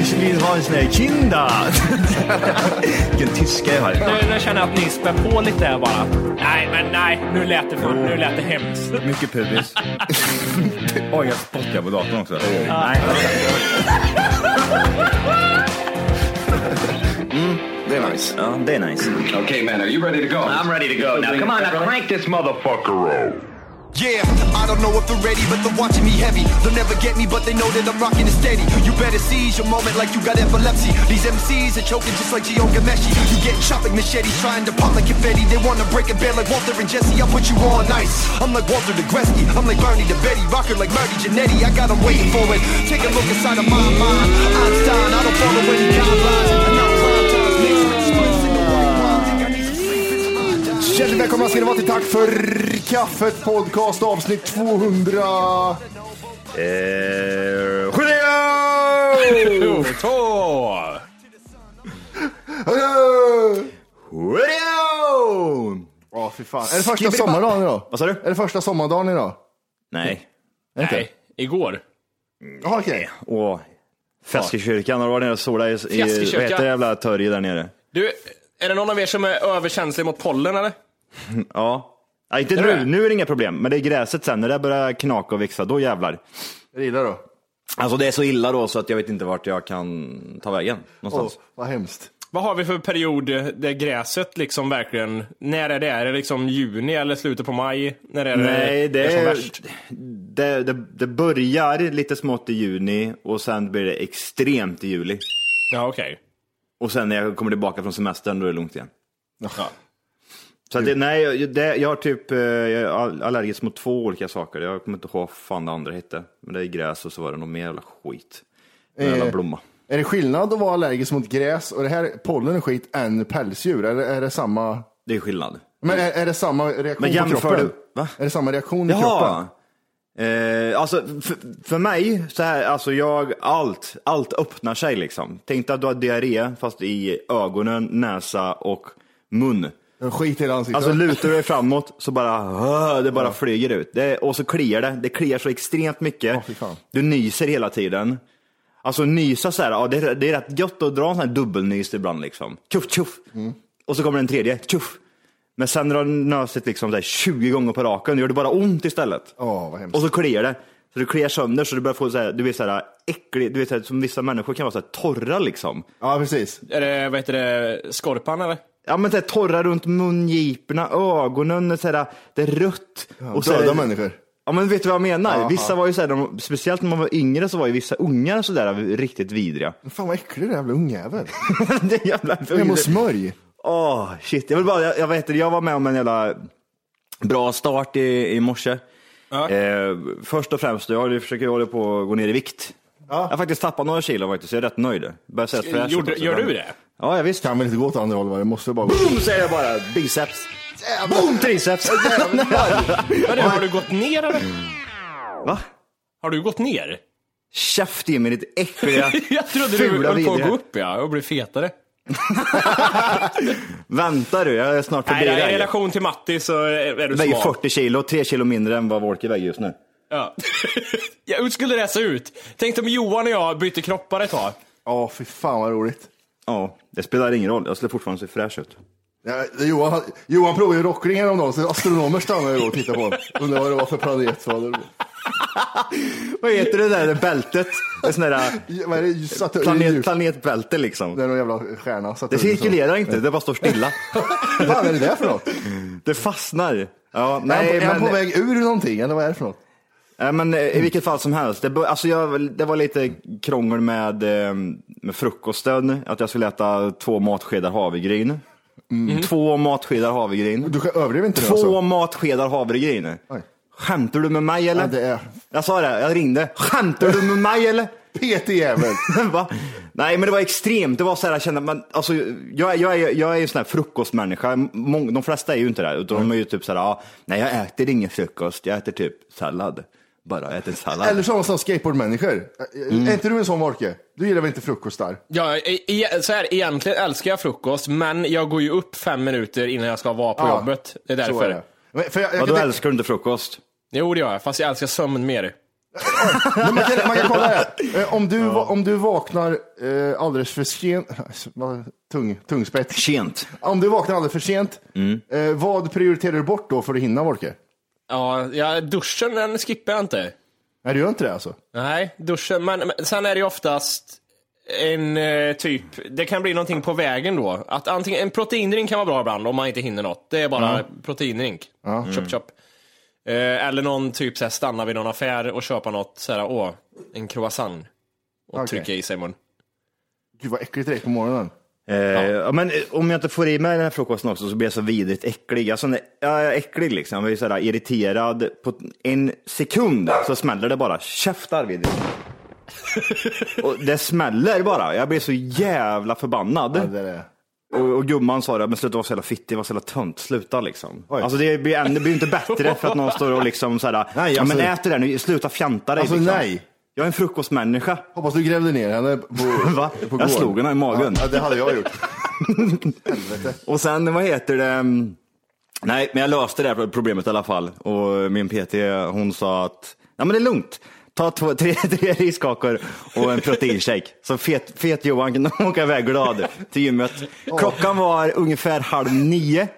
Ich vill ha en sån här kinda. Vilken tyska jag har. Nu, nu känner jag att ni spär på lite här bara. Nej, men nej, nu lät det, för, nu lät det hemskt. Mycket pubis. Oj, jag spottar på datorn också. Nej. Det är nice. Ja, det är nice. okay, man, are you ready to go? I'm ready to go. Now come on, now crank this motherfucker up. Yeah, I don't know if they're ready, but they're watching me heavy. They'll never get me, but they know that I'm rocking it steady. You better seize your moment like you got epilepsy. These MCs are choking just like Gio Gameshi. You get chopped like machetes, trying to pop like confetti. They wanna break a bed like Walter and Jesse. I'll put you on ice. I'm like Walter the. I'm like Bernie the Betty. Rocker like Marty Jannetty. I got 'em waiting for it. Take a look inside of my mind. Einstein, I don't follow any guidelines. Hjärtligt välkomna ska ni vara till Tack för kaffet podcast avsnitt 200. Eh, Julio! Två! Ja, fy fan. Är det första Skibidi- sommardagen idag? Vad sa du? Är det första sommardagen idag? Nej. Är det inte? Nej, igår. Ja, okej. Åh. Feskekyrkan, har du varit nere och solat i, i vad heter det jävla torget där nere? Du, är det någon av er som är överkänslig mot pollen eller? Ja. Nej, inte Är nu, det? nu är det inga problem, men det är gräset sen, när det börjar knaka och växa, då jävlar. Jag gillar då. Alltså det är så illa då så att jag vet inte vart jag kan ta vägen någonstans. vad hemskt. Vad har vi för period där gräset liksom verkligen, när är det? Är det liksom juni eller slutet på maj? När är det, Nej, det, är som är, värst? det, det, det börjar lite smått i juni och sen blir det extremt i juli. Ja, okej. Och sen när jag kommer tillbaka från semestern då är det lugnt igen. Ja. Så att det, nej, jag- det, jag har typ eh, jag är all- allergisk mot två olika saker. Jag kommer inte ihåg vad fan det andra hette. Men det är gräs och så var det något mer jävla skit. En jävla Eh, blomma. Är det skillnad att vara allergisk mot gräs och det här pollen och skit än pälsdjur? Eller är det samma? Det är skillnad. Men är, är det samma reaktion Men på jämför kroppen? du- va? Är det samma reaktion i Jaha. kroppen? Eh, alltså för, för mig, så här, alltså jag, allt, allt öppnar sig liksom. Tänk dig att du har diarré fast i ögonen, näsa och mun. Skit i ansiktet. Alltså lutar du dig framåt så bara, det bara flyger ut. Det, och så kliar det, det kliar så extremt mycket. Ja, fan. du nyser hela tiden. Alltså nysa så här, ja, det, är, det är rätt gött att dra en sån här dubbelnys ibland liksom. Tjuff, tjuff. Mm. Och så kommer en tredje, tjuff. Men sen när du har nösit liksom så här 20 gånger på raken, gör det bara ont istället. Åh, vad hemskt. Och så kliar det. Så det kliar sönder så du börjar få så här, du vet så här äcklig, du vet så här, som vissa människor kan vara så här torra liksom. Ja, precis. Är det, vad heter det, skorpan eller? Ja men så här, torra runt mungiporna, ögonen, så här, det är rött. och så Döda här, människor. Ja men vet du vad jag menar? Ja, vissa ja. var ju så här, de, speciellt när man var yngre så var ju vissa ungar så där riktigt vidriga. Fan vad äcklig den jävla ungjävel. det är jävla Hem och smörj. Åh, shit. Jag vill bara, jag, jag, vet, inte, jag var med om en jävla bra start i, i morse. Ja. Eh, först och främst, jag försöker hålla på att gå ner i vikt. Jag har faktiskt tappat några kilo faktiskt, så jag är rätt nöjd. Börjar se rätt fräsch Gjorde, gör du det? Ja, jag visst. Kan väl inte gå åt andra hållet va? Det måste bara gå. Boom säger jag bara, biceps. Boom triceps. Men du, har du gått ner eller? Va? Har du gått ner? Käft Jimmy, ditt äckliga, Jag trodde du fula höll på att vidriga. gå upp ja, och bli fetare. Vänta du, jag är snart förbi Nej, I dig. relation till Matti så är du Jag väger smal. 40 kilo, 3 kilo mindre än vad Wolke väger just nu. Ja. ja, hur skulle det se ut? Tänk om Johan och jag bytte kroppar ett tag. Ja, fy fan vad roligt. Ja, det spelar ingen roll. Jag skulle fortfarande se fräsch ut. Ja, Johan, Johan provade ju rockring häromdagen, så astronomer stannade ju och tittade på honom. Undrar vad det var för planet. Det, Vad heter det där bältet? Det sån där är planet, planetbälte liksom. Det är någon jävla stjärna. Det cirkulerar inte, det bara står stilla. Vad är det där för något? Det fastnar. Ja, Nej, är han men, på väg ur någonting, eller vad är det för något? men eh, i vilket fall som helst. Det, alltså jag, det var lite krångel med, eh, med frukosten. Att jag skulle äta två matskedar havregryn. Två matskedar havregryn. Du överdriver inte nu Två alltså? matskedar havregryn. Oj. Skämtar du med mig eller? Ja, det är Jag sa det, jag ringde. Skämtar du med mig eller? PT-jävel. Va? Nej, men det var extremt. Det var så här, jag kände, men, alltså, jag, jag, är, jag är ju en sån här frukostmänniska. Mång, de flesta är ju inte det. Utan de är ju typ så här, ja, nej jag äter ingen frukost, jag äter typ sallad. Bara jag äter sallad. Eller sådana som skateboardmänniskor. Mm. Är inte du en sån Wolke? Du gillar väl inte frukostar? Ja, e- e- så här, egentligen älskar jag frukost, men jag går ju upp fem minuter innan jag ska vara på Ja, jobbet. Det är Så därför. är det. Men, för jag, jag, Ja, då kan- älskar du inte frukost. Jo, det gör jag, fast jag älskar sömn mer. Men man, kan, man kan kolla här. Eh, Om du, va- om du vaknar eh, alldeles för sent, tung, tungspett. Sent. Om du vaknar alldeles för sent, Mm. eh, vad prioriterar du bort då för att hinna Wolke? Ja, ja, duschen den skippar jag inte. Nej, du gör inte det alltså? Nej, duschen. Men, men sen är det ju oftast en eh, typ, det kan bli någonting på vägen då. Att antingen, en proteindrink kan vara bra ibland om man inte hinner något. Det är bara proteindrink. Chop chop. Eh, eller någon typ så här, stanna vid någon affär och köpa något så här, åh, en croissant. Och Okej. trycka i sig i mun. Gud vad äckligt direkt på morgonen. Eh, ja. men eh, om jag inte får i mig den här frukosten också så blir jag så vidrigt äcklig. Alltså, när- jag är äcklig liksom. Jag blir så här irriterad. På en sekund så smäller det bara. Käft Arvid. och det smäller bara. Jag blir så jävla förbannad. Ja, det är det. Och, och gumman sa det, men sluta vara så jävla fittig, var så jävla tönt, sluta liksom. Alltså det blir, det blir inte bättre för att någon står och liksom såhär, Nej, ja alltså- men ät det där nu, sluta fjanta dig. Alltså, liksom. nej. Jag är en frukostmänniska. Hoppas du grävde ner henne på, Va? på Jag gården. slog henne i magen. Ja, det hade jag gjort. Och sen, vad heter det? mm, Nej, men jag löste det här problemet i alla fall. Och min PT, hon sa att, ja men det är lugnt. Ta två, tre, tre riskakor och en proteinshake. Så fet, fet Johan kan åka iväg glad till gymmet. Klockan var ungefär halv nio.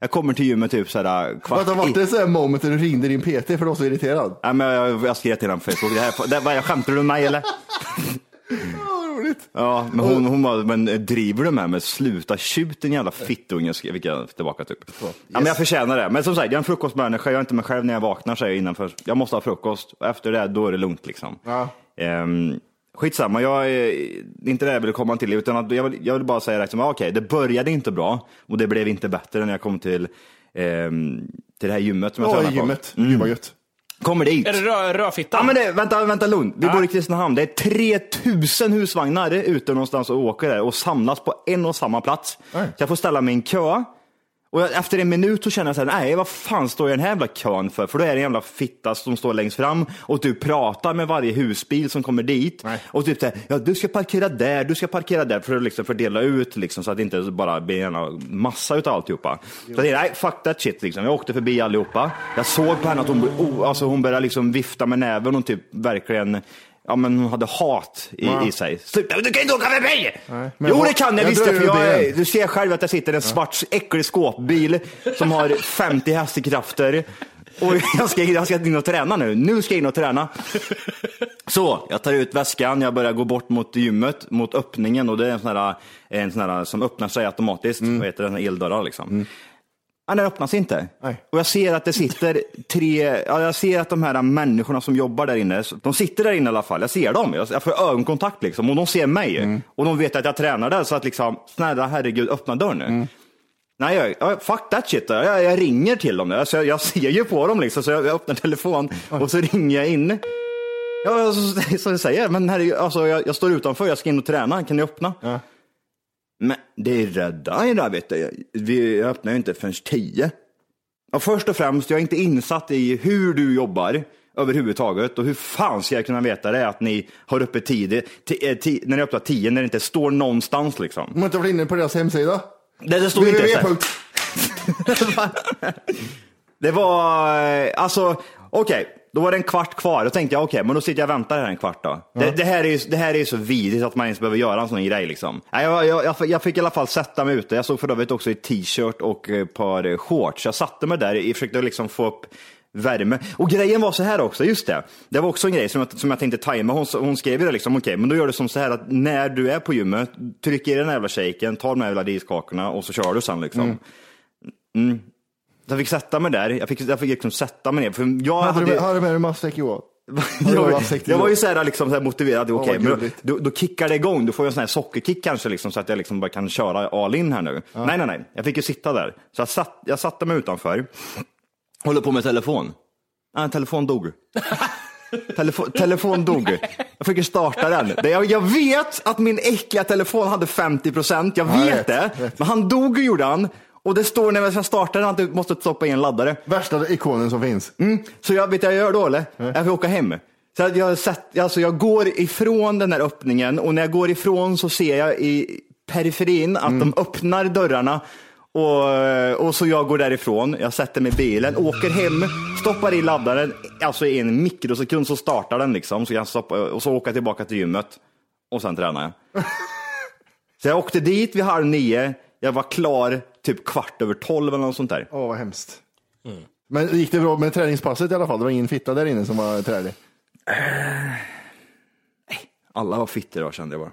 Jag kommer till gymmet typ såhär kvart Vänta, vart i. det så här moment när du ringde din PT för du var så irriterad? Ja, men jag, jag skrev till honom på Facebook. Det här, det, vad, skämtar du med mig eller? Roligt. Ja, men hon, hon bara, men driver du med mig? Sluta tjut din jävla fittunge, fick jag tillbaka typ. Ja, men jag förtjänar det. Men som sagt, jag är en frukostmänniska, jag är inte mig själv när jag vaknar säger jag innan för jag måste ha frukost. Efter det, då är det lugnt liksom. Ja. Ehm, skitsamma, jag är inte det jag vill komma till, utan att jag, vill, jag vill bara säga liksom, okej, det började inte bra och det blev inte bättre när jag kom till, ehm, till det här gymmet som jag Ja, tränar på. gymmet. Gud vad gött. Kommer dit. Är det rö rödfitta? Ja men det, vänta, vänta lugn. Vi bor i Kristinehamn. Det är 3000 husvagnar ute någonstans och åker där och samlas på en och samma plats. Så jag får ställa mig i en kö. Och efter en minut så känner jag så här, nej vad fan står jag i den här jävla kön för? För då är det en jävla fitta som står längst fram och du pratar med varje husbil som kommer dit. Nej. Och typ såhär, ja du ska parkera där, du ska parkera där för att liksom fördela ut liksom så att det inte bara blir en massa utav alltihopa. Så jag nej fuck that shit liksom. Jag åkte förbi allihopa. Jag såg på henne att hon, oh, alltså hon började liksom vifta med näven och typ verkligen Ja men hon hade hat i, Ja. i sig. Sluta, du kan inte åka förbi! men Jo vad- det kan jag jag visst det, för jag du ser själv att jag sitter i en svart äcklig skåpbil som har 50 hästkrafter. Och jag ska, jag ska in och träna nu. Nu ska jag in och träna. Så, jag tar ut väskan, jag börjar gå bort mot gymmet, mot öppningen och det är en sån här, en sån här som öppnar sig automatiskt. Vad heter det? Eldörrar liksom. Ja, den öppnas inte. Nej. Och jag ser att det sitter tre, ja, jag ser att de här människorna som jobbar där inne, de sitter där inne i alla fall. Jag ser dem, jag jag får ögonkontakt liksom och de ser mig. Och de vet att jag tränar där så att liksom, snälla herregud, öppna dörren nu. Nej, jag, ja, fuck that shit. Jag, jag ringer till dem. Alltså, jag, jag ser ju på dem liksom, så jag, jag öppnar telefon och så ringer jag in. Ja, så, så jag säger men herregud, alltså, jag, jag står utanför, jag ska in och träna, kan ni öppna? Men det är rädda i där vet du. Vi öppnar ju inte förrän tio. Och först och främst, jag är inte insatt i hur du jobbar. överhuvudtaget. Och hur fan ska jag kunna veta det att ni har uppe tid, ti- eh, när ni öppnar 10 när det inte står någonstans liksom? De har inte varit inne på deras hemsida? Det, det inte där. www. Det var, eh, alltså, okej, då var det en kvart kvar. Då tänkte jag, okej, men då sitter jag och väntar här en kvart då. Det, det, här är ju, det här är ju så vidrigt att man ens behöver göra en sån grej liksom. Jag, jag, jag, fick i alla fall sätta mig ute. Jag såg för övrigt också i t-shirt och ett par eh, shorts. Jag satte mig där och försökte liksom få upp värme. Och grejen var så här också, just det. Det var också en grej som jag, som jag tänkte tajma. Hon, hon skrev ju det liksom, okej, men då gör du som så här att när du är på gymmet, tryck i den här jävla shaken, ta de här jävla riskakorna och så kör du sen liksom. Mm. Så Jag fick sätta mig där, jag fick, jag fick liksom sätta mig ner. För jag Hade du hade, med- hade du med dig matsäck Johan? Du jag, jag var ju till- så här, liksom, så här motiverad, okej, vad men då, då, då kickar det igång, du får ju en sån här sockerkick kanske liksom, så att jag liksom bara kan köra all in här nu. Nej, nej, nej, jag fick ju sitta där. Så jag, satt, jag satte mig utanför, håller på med telefon. Ah, telefon dog. Telefon, telefon dog. Jag fick ju starta den. Jag, jag vet att min äckliga telefon hade 50 procent, jag Ja, vet rätt, det. rätt. Men han dog gjorde han. Och det står när jag ska starta den att du måste stoppa in en laddare. Värsta ikonen som finns. Mm. Så jag vet jag gör då eller? Jag får åka hem. Så jag, satt, alltså jag går ifrån den här öppningen och när jag går ifrån så ser jag i periferin att de öppnar dörrarna och, och så jag går därifrån. Jag sätter mig i bilen, åker hem, stoppar i laddaren, alltså i en mikrosekund så startar den liksom. Så jag stoppa, och så åker jag tillbaka till gymmet och sen tränar jag. så jag åkte dit vid halv nio, jag var klar typ kvart över tolv eller något sånt där. Åh, vad hemskt. Men gick det bra med träningspasset i alla fall? Det var ingen fitta där inne som var trälig? Alla var fitter då kände jag bara.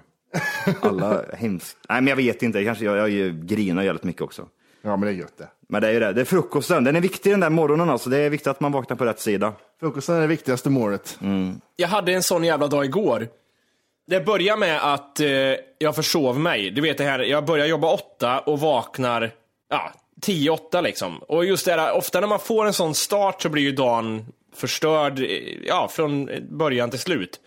Alla hemskt. Nej men jag vet inte, kanske jag, jag grinar jävligt mycket också. Ja, men det är gött det. Men det är ju det, det är frukosten, den är viktig den där morgonen alltså. Det är viktigt att man vaknar på rätt sida. Frukosten är det viktigaste målet. Jag hade en sån jävla dag igår. Det börjar med att eh, jag försov mig. Du vet det här, jag börjar jobba åtta och vaknar ja, tio, åtta liksom. Och just det här, ofta när man får en sån start så blir ju dagen förstörd, eh, ja, från början till slut.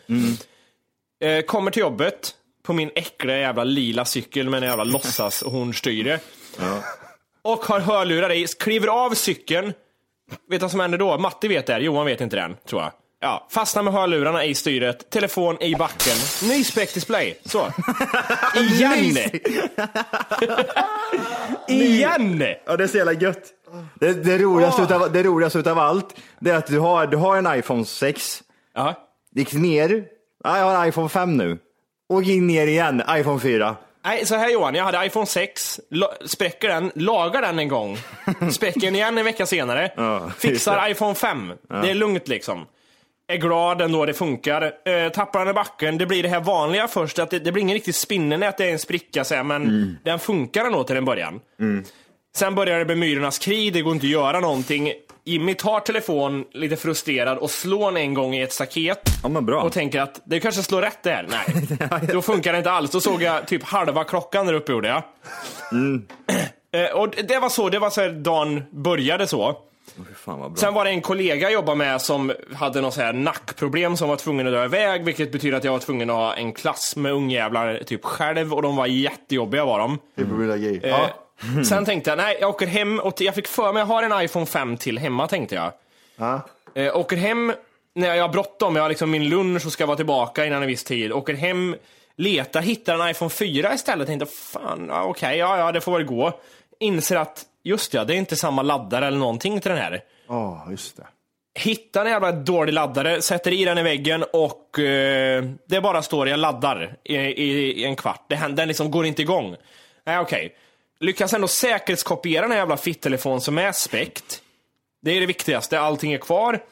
Eh, kommer till jobbet på min äckliga jävla lila cykel med en jävla låtsas hornstyre. Och har hörlurar i, kliver av cykeln. Vet du vad som händer då? Matti vet det här, Johan vet inte den, tror jag. Ja, fastnar med hörlurarna i styret, telefon i backen. Ny display. Så. Igen! Igen! Ja det är så jävla gött. Det, det, roligaste utav, det roligaste utav allt, det är att du har, du har en iPhone 6, Ja. gick ner, ja, jag har en iPhone 5 nu, och gick ner igen, iPhone 4. Nej, så här Johan, jag hade iPhone 6, la- spräcker den, lagar den en gång, spräcker den igen en vecka senare, Ja, just fixar iPhone 5. Det är lugnt liksom. Är glad ändå, det funkar. Eh, tappar den i backen, det blir det här vanliga först, att det, det blir ingen riktig spinnernät, det är en spricka så här, men Mm. den funkar ändå till en början. Sen börjar det med myrornas krig, det går inte att göra någonting. Jimmy tar telefon, lite frustrerad, och slår en gång i ett staket. Ja. Och tänker att det kanske slår rätt där. Nej, då funkar det inte alls. Då såg jag typ halva klockan där uppe gjorde jag. Eh, Och det var så, det var så här dagen började så. Fan vad bra. Sen var det en kollega jag jobbade med som hade något så här nackproblem som var tvungen att dra iväg, vilket betyder att jag var tvungen att ha en klass med ungjävlar typ själv och de var jättejobbiga var de. Fibromyalgi. Eh. Sen tänkte jag, nej jag åker hem och jag fick för mig, jag har en iPhone 5 till hemma tänkte jag. Ja. Eh, åker hem när jag har bråttom, jag har liksom min lunch och ska vara tillbaka innan en viss tid. Åker hem, letar, hittar en iPhone 4 istället. Tänkte, fan, okej, ja, ja, det får väl gå. Inser att, just ja, det är inte samma laddare eller någonting till den här. Ja, just det. Hittar en jävla dålig laddare, sätter i den i väggen och eh, det bara står jag laddar i, i, i en kvart. Det den liksom går inte igång. Nej, okej. Lyckas ändå säkerhetskopiera den här jävla fittelefonen som är späckt. Det är det viktigaste, allting är kvar.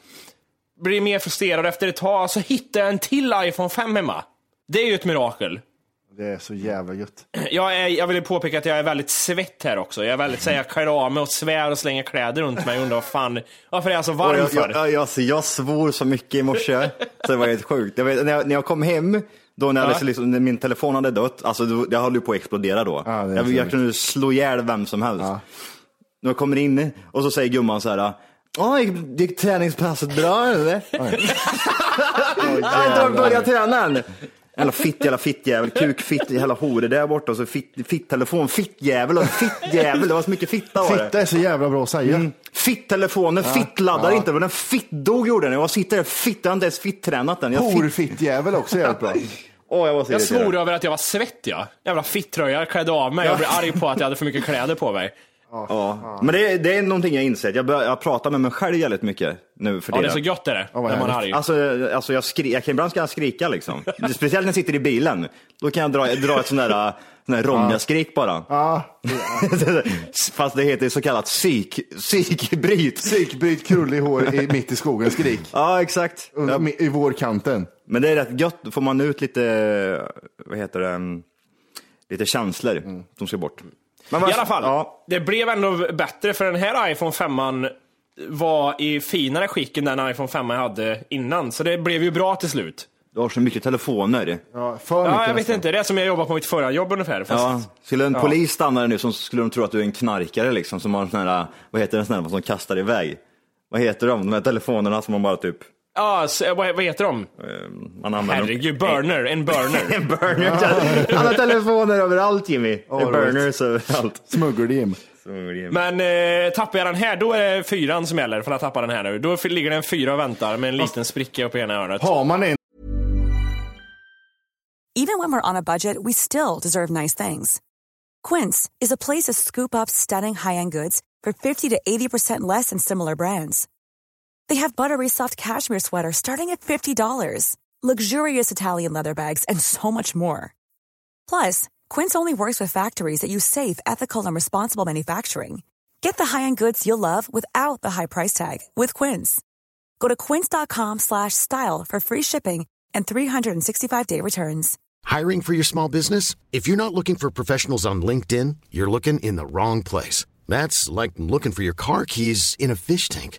Blir mer frustrerad efter ett tag, så hittar jag en till iPhone 5 hemma. Det är ju ett mirakel. Det är så jävla gött. Jag, är, jag vill påpeka att jag är väldigt svett här också. Jag är väldigt, så jag klär av mig och svär och slänger kläder runt mig och undrar vad fan, varför är jag så Och varm jag, för? jag, jag, alltså, jag svor så mycket i morse, så det var helt sjukt. Jag vet, när, jag, när jag kom hem, då när, Ja. hade, liksom, när min telefon hade dött, alltså, då, jag höll ju på att explodera då. Ja, jag, jag kunde slå ihjäl vem som helst. Ja. När jag kommer in och så säger gumman så här, Ja, gick, gick träningspasset bra eller? jag har inte börjat träna än. Jävla fitt, jävla fittjävel, kuk, fitt, jävla hore där borta och så fitt, fitttelefon, fittjävel och fittjävel. Det var så mycket fitta var det. Fitta är så jävla bra att säga. Mm. Fittelefonen, fittladdar inte, men den fittdog gjorde den. Jag sitter där, fitt, jag har inte ens fittränat den. Horfittjävel också jävligt bra. Åh, jag var så Jag svor över att jag var svettig. Ja. Jävla fittröja, jag klädde av mig. Jag blev arg på att jag hade för mycket kläder på mig. Ja. Men det är, det är någonting jag insett. Jag, bör, jag pratar med mig själv väldigt mycket nu för Ja, det är tiden. så gött är det, vad när man är arg. Alltså, alltså jag, skri, jag kan ibland ska jag skrika liksom. Speciellt när jag sitter i bilen. Då kan jag dra, dra ett sånt där, sån där Ronja-skrik bara. Ja, Fast det heter så kallat psyk, psykbryt. psykbryt krullig hår i, mitt i skogen skrik. Ja, exakt. Mi- I vårkanten. men det är rätt gött. Då får man ut lite, vad heter det, mm, lite känslor som ska bort. Men vad- I alla fall, Ja, det blev ändå bättre för den här iPhone 5 var i finare skick än den iPhone 5 jag hade innan. Så det blev ju bra till slut. du har så mycket telefoner. Ja, för mycket Ja, jag vet inte. Det är som jag jobbade på mitt förra jobb ungefär. Fast Ja, skulle en polis stanna dig nu så skulle de tro att du är en knarkare liksom, som har en sån här, vad heter det, sån här som kastar iväg? Vad heter de? De här telefonerna som man bara typ, Ja, så, vad, vad heter de? man använder. Herregud, burner. En burner. En burner. Alla telefoner överallt Jimmy. Är vad burners överallt. Smuggeldim. Men eh, tappar jag den här, då är det fyran som gäller. För att tappa den här nu. Då ligger det en fyra och väntar med en liten spricka upp i ena hörnet. Har man en Even when we're on a budget, we still deserve nice things. Quince is a place to scoop up stunning high-end goods for 50 to 80% less than similar brands. They have buttery soft cashmere sweaters starting at $50, luxurious Italian leather bags, and so much more. Plus, Quince only works with factories that use safe, ethical, and responsible manufacturing. Get the high-end goods you'll love without the high price tag with Quince. Go to quince.com slash style for free shipping and 365-day returns. Hiring for your small business? If you're not looking for professionals on LinkedIn, you're looking in the wrong place. That's like looking for your car keys in a fish tank.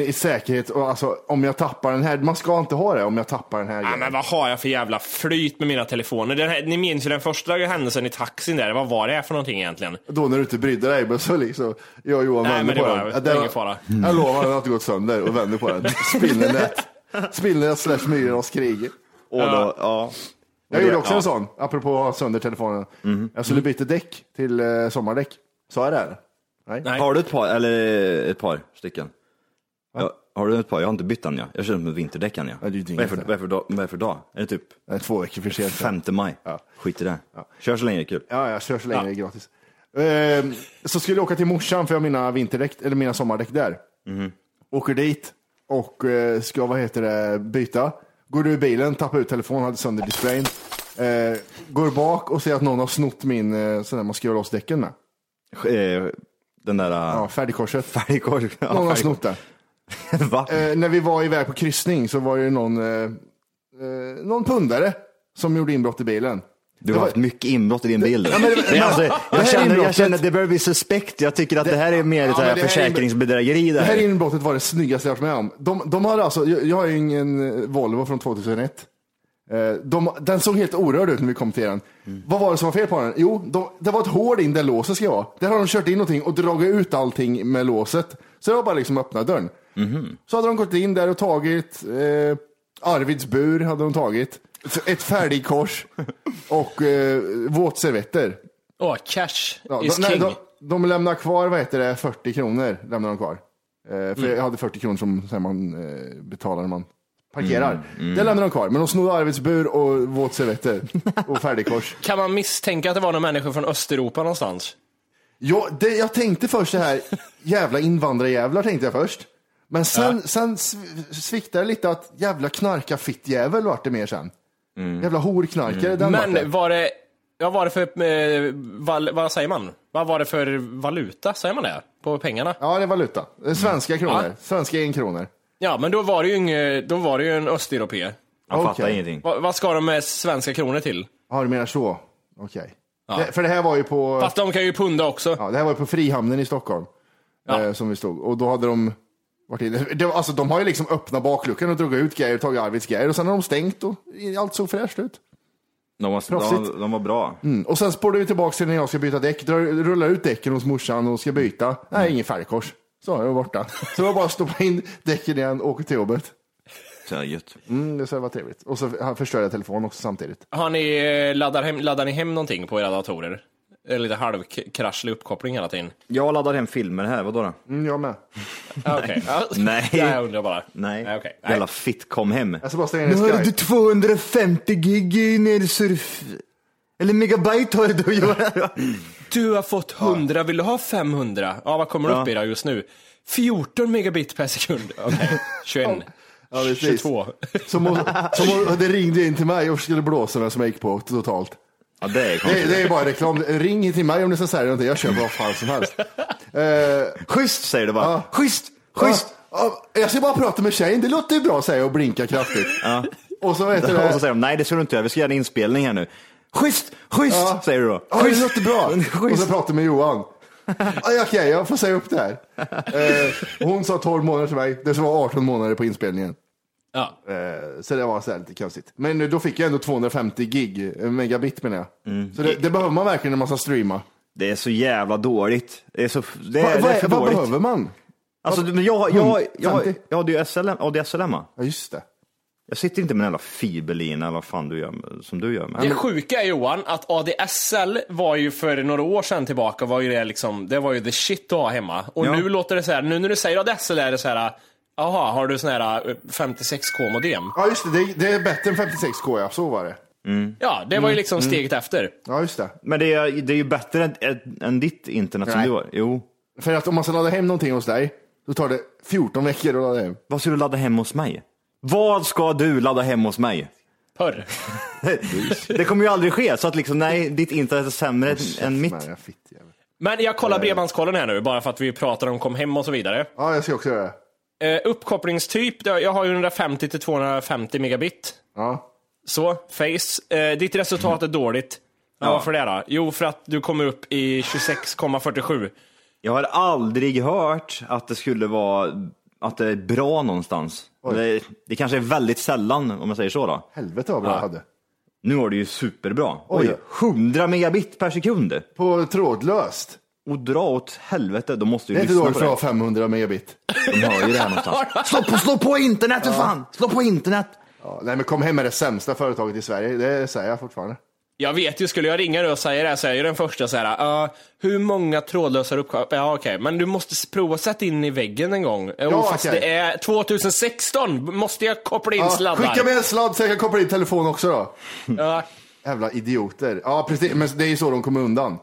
I säkerhet och alltså om jag tappar den här, man ska inte ha det om jag tappar den här Ja, men vad har jag för jävla flyt med mina telefoner? Den här, ni minns ju den första händelsen i taxin där. Vad var det för någonting egentligen? Då när du inte brydde dig, men så liksom, jag och Johan Nej, vände men det på var- den. det Ja, var den- ingen fara. Jag lovar, den har inte gått sönder och vänder på den. Spindelnät. Spindelnät slash myrornas krig. Och då, ja. Jag gjorde det- också ja. en sån, apropå att ha sönder telefonen. Mhm. Jag skulle byta däck till eh, sommardäck. Sa jag det? Här? Nej. Nej. Har du ett par, eller ett par stycken? Ja, har du ett par? Jag har inte bytt än ja. Jag kör med vinterdäck än ja. Ja, det är ju vad, är för, inget. vad, är för dag, är för dag? Är det typ är två veckor för sent. 5 maj? Ja. Skit i det. Kör så länge det är kul. Ja, jag kör så länge det är gratis. Ehm, så skulle jag åka till morsan för jag har mina vinterdäck, eller mina sommardäck där. Mhm. Åker dit och eh, ska, vad heter det, byta. Går ur bilen, tappar ut telefonen, hade sönder displayen. Eh, går bak och ser att någon har snott min, eh, sån där man skruvar loss däcken med. Eh, Den där Ja, färdigkorset. färgkors. Någon har snott det. Va? Eh, när vi var iväg på kryssning så var det någon, eh, eh, någon pundare som gjorde inbrott i bilen. Du har var- haft mycket inbrott i din bil. Ja, men det- Men alltså, det jag, känner, jag känner att det börjar bli suspekt. Jag tycker att det, här är mer Ja, det här försäkringsbedrägeri. Det här inbrottet var det snyggaste jag varit med om. De, de hade alltså, jag, har ju ingen eh, Volvo från 2001. Eh, De, den såg helt orörd ut när vi kom till den. Vad var det som var fel på den? Jo, de, det var ett hål in där låset ska vara. Där har de kört in någonting och dragit ut allting med låset. Så det var bara liksom att öppna dörren. Så hade de gått in där och tagit eh, Arvids bur hade de tagit. Ett färdigkors och eh, våtservetter. Åh, cash Ja, is de, nej, king. de, de lämnar kvar, vad heter det, 40 kronor lämnar de kvar. Eh, för Mm. jag hade 40 kronor som här, man eh, betalar när man parkerar. Mm, Det lämnar de kvar, men de snodde Arvids bur och våtservetter och färdigkors. Kan man misstänka att det var några människor från Östeuropa någonstans? Ja, det, jag tänkte först det här, jävla invandrarjävlar tänkte jag först. Men sen, sen sv- sviktade det lite att jävla knarka fittjävel vart det mer sen. Jävla horknarkare, den vart det. Men var det, ja, var det för, eh, val, vad säger man? Vad var det för valuta, säger man det? På pengarna? Ja, det är valuta. Är Svenska kronor. Ja. Svenska enkronor. Ja, men då var det ju, inge, då var det ju en östeuropé. Jag fattar Okej. ingenting. Va, vad ska de med svenska kronor till? Ja, du menar så. Okej. Ja. Det- För det här var ju på... Fast de kan ju punda också. Ja, det här var ju på Frihamnen i Stockholm. Ja. eh, som vi stod. Och då hade de varit inne. Det, var- alltså, de har ju liksom öppnat bakluckan och dragit ut grejer och tagit Arvids grejer och sen har de stängt och allt såg fräscht ut. De var, de, de var bra. Mm. Och sen spårade vi tillbaka till när jag ska byta däck, drar, rullar ut däcken hos morsan och ska byta. Nej, ingen färgkors. Så jag var borta. Så var bara att stoppa in däcken igen och åka till jobbet. Så gött. Mm, det var trevligt. Och så förstörde jag telefonen också samtidigt. Har ni, eh, laddar, hem, laddar ni hem någonting på era datorer? Lite halvkraschlig uppkoppling hela tiden. Jag laddar hem filmer här, vadå då? Mm, jag med. Okej. Ja. Nej. Jag undrar bara. Nej, Nej, okej. Nej. jävla fitt kom hem. Jag ska bara stänga ner Skype. 250 gig i nersurf... Eller megabyte har du Johan. Du har fått 100, vill du ha 500? Ja, vad kommer det upp i då just nu? 14 megabit per sekund. Okej, 21. Ja, precis. 22. Som, om- som om det ringde in till mig och skulle blåsa den som jag gick på totalt. Ja, det är Det, konstigt. det är bara reklam. Ring till mig om ni ska sälja någonting. Jag köper vad fan som helst. Eh, Schysst säger du bara. Ja. Schysst, schysst. ja, ja, jag ska bara prata med tjejen. Det låter ju bra säger jag och blinkar kraftigt. Och så vet Och så säger de, nej det ska du inte göra, vi ska göra en inspelning här nu. Schysst, schysst, Ja. säger du då. Ja, det låter bra. Och så pratar jag med Johan. Ja, Okej, jag får säga upp det här. Eh, hon sa 12 månader till mig. Det som var 18 månader på inspelningen. Ja. Eh, så det var så här lite konstigt. Men då fick jag ändå 250 gig, eh, megabit menar jag. Mm. Så det, det behöver man verkligen när man ska streama. Det är så jävla dåligt. Det är, så, det är, Va, det vad är för vad dåligt. behöver man? Alltså, men jag, jag, jag, 50? jag hade ju SLM, ADSLM. va? Ja, just det. Jag sitter inte med en jävla fiberlina eller vad fan du gör, med- som du gör med. Det sjuka är Johan, att ADSL var ju för några år sedan tillbaka, var ju det liksom, det var ju the shit att ha hemma. Och Ja. nu låter det så här, nu när du säger ADSL är det så här, jaha, har du sån här eh, 56k modem? Ja, just det. Det, det är bättre än 56k, ja. Så var det. Ja, det var ju liksom steget efter. Ja, just det. Men det är, det är ju bättre än, än, än ditt internet som Nej. du har. Jo. För att om man ska ladda hem någonting hos dig, då tar det 14 veckor att ladda hem. Vad ska du ladda hem hos mig? Vad ska du ladda hem hos mig? Förr. Det kommer ju aldrig ske, så att liksom nej, ditt internet är sämre än mitt. Nej, jag. Men jag kollar bredbandskollen här nu, bara för att vi pratar om kom hem och så vidare. Ja, jag ska också göra det. Eh, uppkopplingstyp, jag har ju 150 till 250 megabit. Ja. Så, face. Eh, ditt resultat är dåligt. Ja, Varför det då? Jo, för att du kommer upp i 26,47. Jag har aldrig hört att det skulle vara att det är bra någonstans. Det, det kanske är väldigt sällan om jag säger så då. Helvete vad bra jag hade. Nu var det ju superbra. Oj. Oj, 100 megabit per sekund. På trådlöst. Och dra åt helvete, då måste Det ju är inte lyssna dåligt på för det. att ha 500 megabit. De hör ju det här någonstans. Slå på, slå på internet för fan! Slå på internet! Ja, nej, men kom hem är det sämsta företaget i Sverige. Det säger jag fortfarande. Jag vet ju, skulle jag ringa nu och säga det här så är ju den första så här, uh, hur många trådlösa uppkopplingar? Ja okej, men du måste prova att sätta in i väggen en gång. Ja, fast okej. det är 2016, måste jag koppla in Ja, sladdar? skicka med en sladd så jag kan koppla in telefon också då. Ja, Jävla idioter. Ja, precis. Men det är ju så de kommer undan.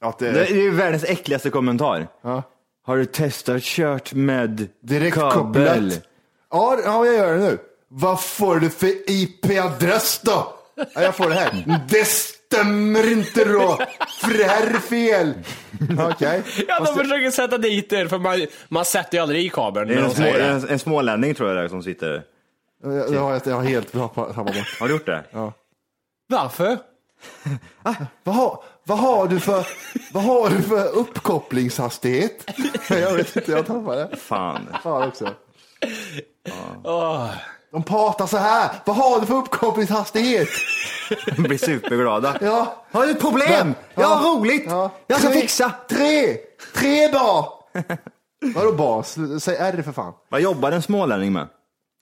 Att det, Det är ju världens äckligaste kommentar. Ja. Har du testat kört med direkt kabel? kopplat. Ja, ja, jag gör det nu. Vad får du för IP-adress då? Ja, jag får det här. Det stämmer inte då, för det här är fel. Okej. ja de försöker sätta dit er, för man, man sätter ju aldrig i kabeln. Det är en, små, en, en smålänning tror jag det är som sitter. Jag, jag, har- jag har helt tappat bort. Har du gjort det? Varför? Vad har, vad har du för, vad har du för uppkopplingshastighet? Jag vet inte, jag tappade det. Fan. Fan också. Åh. De pratar så här. Vad har du för uppkopplingshastighet? De blir superglada. Ja. Har du ett problem? Jag har roligt. Jag ska Tre- fixa. Tre! Tre bar! Vadå bas? Säg R för fan. Vad jobbar en smålänning med?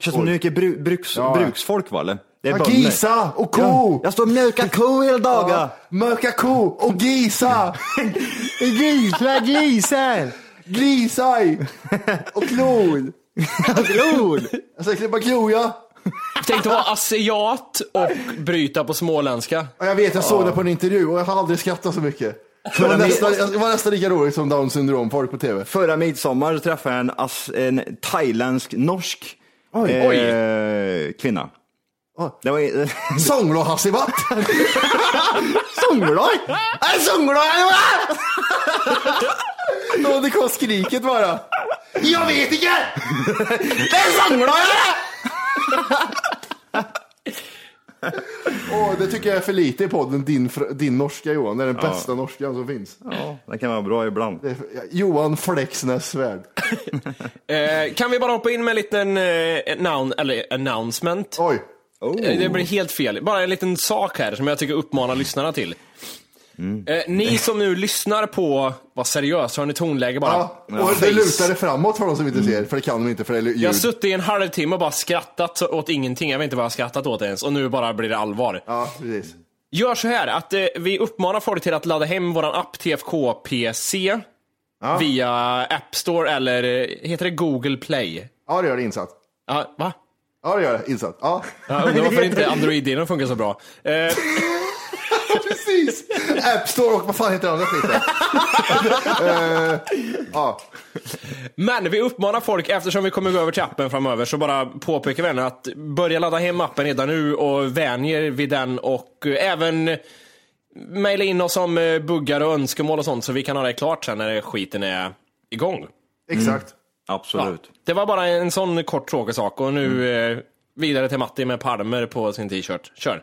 Känns som mycket bru, bruks, Ja. bruksfolk va eller? Det är. Gisa och ko! Ja, jag står och mjölkar ko hela dagen. Ja, Mörka ko och gisa! Gisa, glisar. Glisaj! Och klon! Klon. Jag ska klippa klor ja. Tänk att vara asiat och bryta på småländska. Ja, Jag vet, jag såg det på en intervju och jag har aldrig skrattat så mycket. Det var nästan, det var nästan lika roligt som down syndrom folk på tv. Förra midsommar träffade jag en, en thailändsk, norsk Oj. eh, kvinna. Oj. Det var Sånglå Hassibat! Sångloj! Är sångloj Ja, det kom skriket bara. Jag vet inte! Det är sångloj! Åh, det tycker jag är för lite i podden, din, din norska Johan. Det är den bästa norskan som finns. Ja, det kan vara bra ibland. Det är, Johan Flexnäs Svärd. Eh, kan vi bara hoppa in med en liten eh, noun, eller announcement? Oj. Eh, Det blir helt fel. Bara en liten sak här som jag tycker uppmanar lyssnarna till. Eh, ni som nu lyssnar på, var seriös, har ni tonläge bara? Ja, och det lutar det framåt för de som inte ser, för det kan de inte för det är Jag har ljud. suttit i en halvtimme och bara skrattat åt ingenting. Jag vet inte vad jag har skrattat åt ens. Och nu bara blir det allvar. Ja, precis. Gör så här att eh, vi uppmanar folk till att ladda hem våran app TFK PC via App Store eller eh, heter det Google Play? Ja, det gör det insatt. Ja, va? Ja, det gör det insatt. Ja, Jag undrar varför inte Android-delen funkar så bra. Eh, precis. App Store och vad fan heter den andra skiten? Eh, ja, Men vi uppmanar folk, eftersom vi kommer gå över till appen framöver, så bara påpekar vi henne att börja ladda hem appen redan nu och vänjer vid den och eh, även mejla in oss om eh, buggar och önskemål och sånt så vi kan ha det klart sen när skiten är igång. exakt. Absolut. Det var bara en sån kort tråkig sak och nu eh, vidare till Matti med palmer på sin t-shirt. Kör.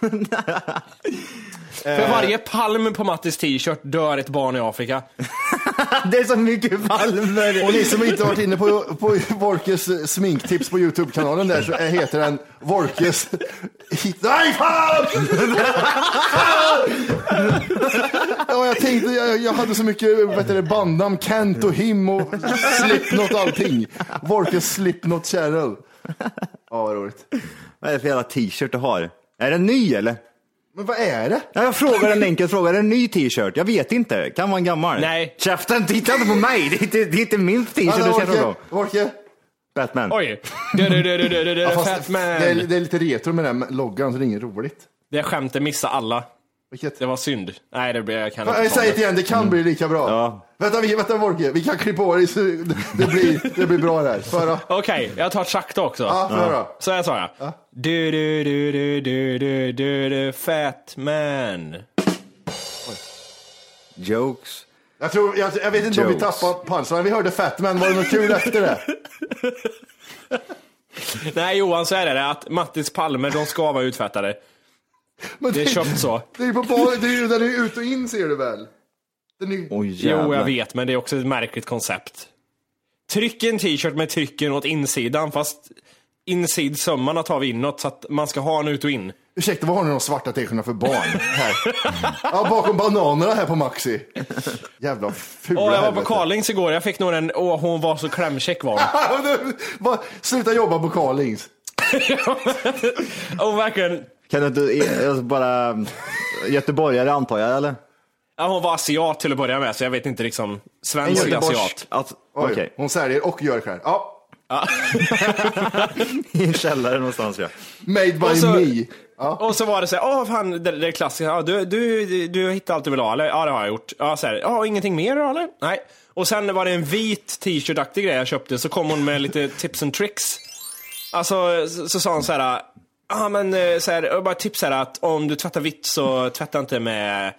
För varje palm på Mattis t-shirt dör ett barn i Afrika. Det är så mycket palmer. Och ni som inte varit inne på, på Vorkes sminktips på Youtube-kanalen där så heter den Vorkes. Nej fan! ja, jag tänkte, jag, jag hade så mycket vet du, det, bandnamn, Kent och Him och Slipknot allting. Vorkes Slipknot Channel. Ja, vad roligt. Vad är det för jävla t-shirt du har? Är den ny eller? Men vad är det? Ja, jag frågar en enkel fråga. Är det en ny t-shirt? Jag vet inte. Kan vara en gammal. Nej. Käften, titta inte på mig. Det är inte, det är inte min t-shirt du då. Vorke, Vorke. Batman. Oj! Du, du, du, du, du, du, du, Ja, fat fast man. det, är, det är lite retro med den loggan så det är inget roligt. Det skämtet missade alla. Vilket? Det var synd. Nej, det blir, jag kan inte säger det. det igen, det kan bli lika bra. Ja. Vänta, vi, vänta Vorke, vi kan klippa på det det, det, blir, det blir bra där. Föra. Okej, jag tar sakta också. Ja, föra. Så här sa jag. Du, du, du, du, du, du, du, du, fat man. Jokes. Jag, tror, jag, jag vet inte om vi Jokes. tappade punchline. Vi hörde fett, men var det något kul efter det? Nej Johan, så är det att Mattis palmer, de ska vara utfattade. Men Det är köpt så. Det är på bar, det är ju där det är ut och in ser du väl? Den är, Oj Jo, jag jävlar. vet, men det är också ett märkligt koncept. Tryck en t-shirt med trycken åt insidan, fast insidsömmarna tar vi inåt så att man ska ha en ut och in. ursäkta, vad har ni de svarta t-shirtarna för barn här? Ja, bakom bananerna här på Maxi. Jävla fula Åh, jag var på. Carlings igår, jag fick nog en, åh hon var så klämkäck var hon. Sluta jobba på Carlings. Och verkligen, Kan du inte alltså, bara göteborgare antar jag eller? ja, hon var asiat till att börja med, så jag vet inte liksom, svensk eller asiat. Alltså, Oj, Okej, Hon säljer och gör själv. Ja, i en källare någonstans ja. made by Och så- me. Ja. Och så var det så här, åh fan, det, det är klassiskt, ja, du, du, du, du hittade allt du ville ha eller? Ja det har jag gjort. Ja, så här, ja ingenting mer då eller? Nej. Och sen var det en vit t-shirt-aktig grej jag köpte, så kom hon med lite tips and tricks. Alltså, så, så sa hon så här, ja men eh, så här, bara tips här att om du tvättar vitt så tvätta inte med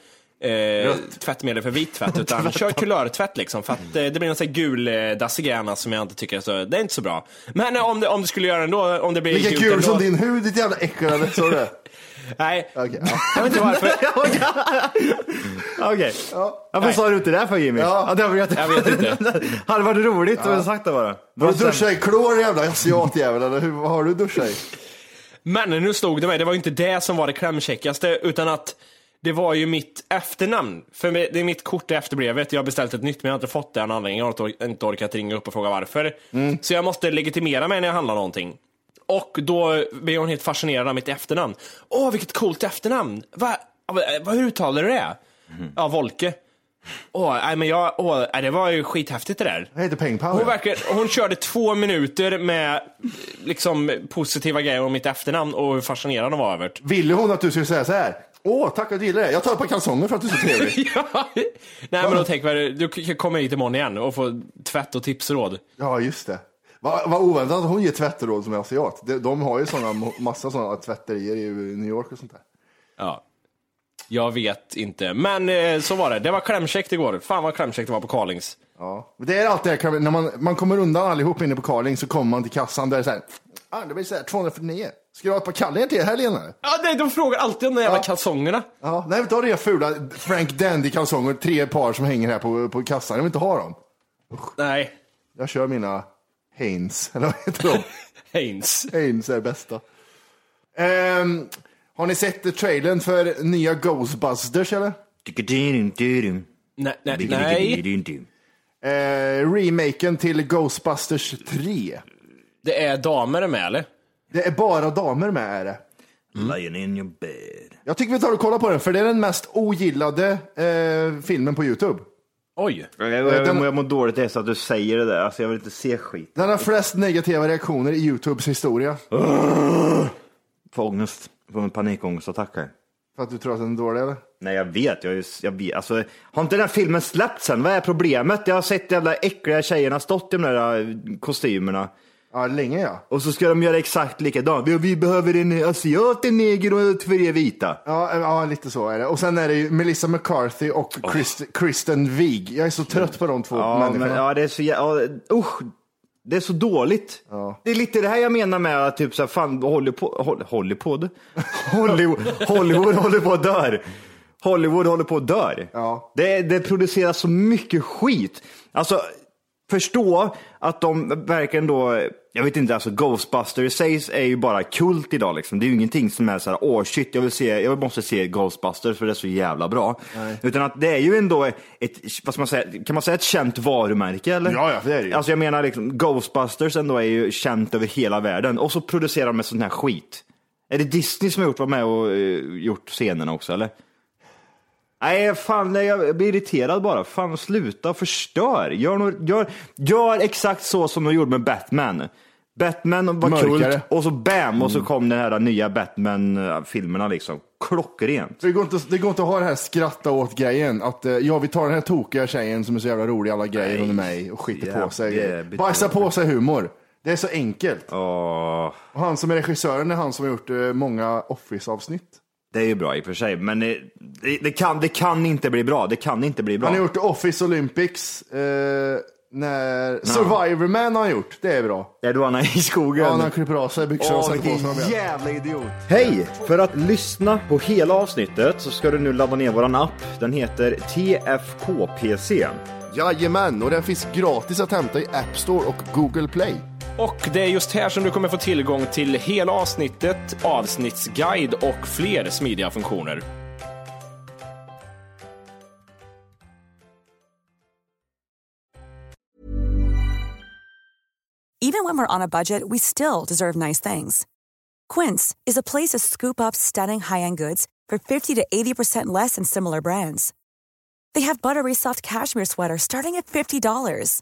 eh, tvättmedel för vit tvätt, utan kör kulörtvätt liksom. För att eh, det blir någon sån här gul eh, dassig annars som jag inte tycker så, det är inte så bra. Men eh, om, det, om du skulle göra det ändå, om det blir Lika gult kul ändå- som din hud, ditt jävla äckel. Så det. Nej, Okej, ja. jag vet inte varför. Okej. Varför sa du inte det för Jimmy? Ja. det var jätte... Jag vet inte. hade varit roligt om du sagt det bara. Har du duschat i klor jävla asiatjävel eller hur, vad har du duschat i? Men nu stod det mig, det var ju inte det som var det klämkäckaste, utan att det var ju mitt efternamn. För det är mitt kort i efterbrevet, jag har beställt ett nytt men jag har inte fått det av någon anledning. Jag har inte or- inte orkat ringa upp och fråga varför. Så jag måste legitimera mig när jag handlar någonting. Och då blev hon helt fascinerad av mitt efternamn. Åh, vilket coolt efternamn! Va, va, hur uttalar du det? Ja, Volke. Åh, nej men jag, åh, nej, det var ju skithäftigt det där. Jag heter Peng Pao. Hon, ja. hon körde två minuter med liksom, positiva grejer om mitt efternamn och hur fascinerad hon var över det. Ville hon att du skulle säga så här? Åh, tack jag gillar det. Jag tar ett par kalsonger för att du är så trevlig. Ja. Nej men då tänker jag, du kan komma hit imorgon igen och få tvätt och tipsråd. Ja, just det. Vad vad oväntat att hon ger tvättråd som är asiat. De, de har ju såna, massa sådana tvätterier i New York och sånt där. Ja. Jag vet inte. Men eh, så var det. Det var klämkäckt igår. Fan vad klämkäckt det var på Carlings. Ja. Det är alltid det här, när man, man kommer undan allihop inne på Carling så kommer man till kassan där det är så här, ah, det blir så här 249. Ska du ha ett par kallingar till helgen eller? Ja, nej, de frågar alltid om de jävla Ja. kalsongerna. Ja, nej, jag vill inte ha de fula Frank Dandy-kalsonger, tre par som hänger här på, på kassan. Jag vill inte ha dem. Nej. Jag kör mina Hanes, eller vad heter de? Haynes. Hanes är bästa. Ehm, har ni sett trailern för nya Ghostbusters eller? Nej, nej, nej. Eh, remaken till Ghostbusters 3. Det är damer med eller? Det är bara damer med är det. Lying in your bed. Jag tycker vi tar och kollar på den, för det är den mest ogillade eh, filmen på YouTube. Oj. Jag, jag, jag, Den- jag mår dåligt efter att du säger det där. Alltså, jag vill inte se skit. Den har flest negativa reaktioner i YouTubes historia. Får ångest. Får en panikångestattack här. För att du tror att den är dålig eller? Nej, jag vet. Jag, jag vet. Alltså, har inte den här filmen släppts än? Vad är problemet? Jag har sett de jävla äckliga tjejerna stått i de där eh, kostymerna. Ja, länge ja. Och så ska de göra exakt likadant. Vi, vi behöver en asiat, en neger och två vita. Ja, eh, ja, lite så är det. Och sen är det ju Melissa McCarthy och Christ, Kristen Wiig. Jag är så trött på de två Ja, människorna. men, ja, det är så jä- ja, usch. Det är så dåligt. Det är lite det här jag menar med att typ så här, fan, Hollywood, Hol- Hollywood, Hollywood, Hollywood håller på att dör. Hollywood håller på att dör. Ja. Det, det produceras så mycket skit. Alltså, förstå att de verkligen då, jag vet inte, alltså Ghostbusters sägs är ju bara kult idag liksom. Det är ju ingenting som är så här, åh shit, jag vill se, jag måste se Ghostbusters för det är så jävla bra. Utan att det är ju ändå ett, vad ska man säga, kan man säga ett känt varumärke eller? Ja, ja, det är det ju. Alltså jag menar liksom, Ghostbusters ändå är ju känt över hela världen och så producerar de med sån här skit. Är det Disney som har gjort, var med och eh, gjort scenerna också eller? Nej, fan, nej, jag blir irriterad bara. Fan, sluta, förstör. Gör, nog- gör, gör exakt så som de gjorde med Batman. Batman var Mörkare. kult och så bam, och så kom den här nya Batman-filmerna liksom. Klockrent. Det går, inte, det går inte att ha det här skratta åt grejen. Att eh, ja, vi tar den här tokiga tjejen som är så jävla rolig i alla grejer Nej, med i och skiter jävla- på sig. jävligt Bajsar på sig humor. Det är så enkelt. Åh, Och han som är regissören är han som har gjort eh, många Office-avsnitt. Det är ju bra i och för sig, men det, det, det, kan, det kan inte bli bra. Det kan inte bli bra. Han har gjort Office Olympics. Eh, när Survivor Man har han gjort. Det är bra. Är du Anna i skogen? Ja, när han klipper av sig byxorna och sätter på sig dem jävla idiot. Hej! För att lyssna på hela avsnittet så ska du nu ladda ner våran app. Den heter TFKPC. Jajamän, och den finns gratis att hämta i App Store och Google Play. Och det är just här som du kommer få tillgång till hela avsnittet, avsnittsguide och fler smidiga funktioner. Even when we're on a budget, we still deserve nice things. Quince is a place to scoop up stunning high-end goods for 50 to 80% less than similar brands. They have buttery soft cashmere sweaters starting at $50,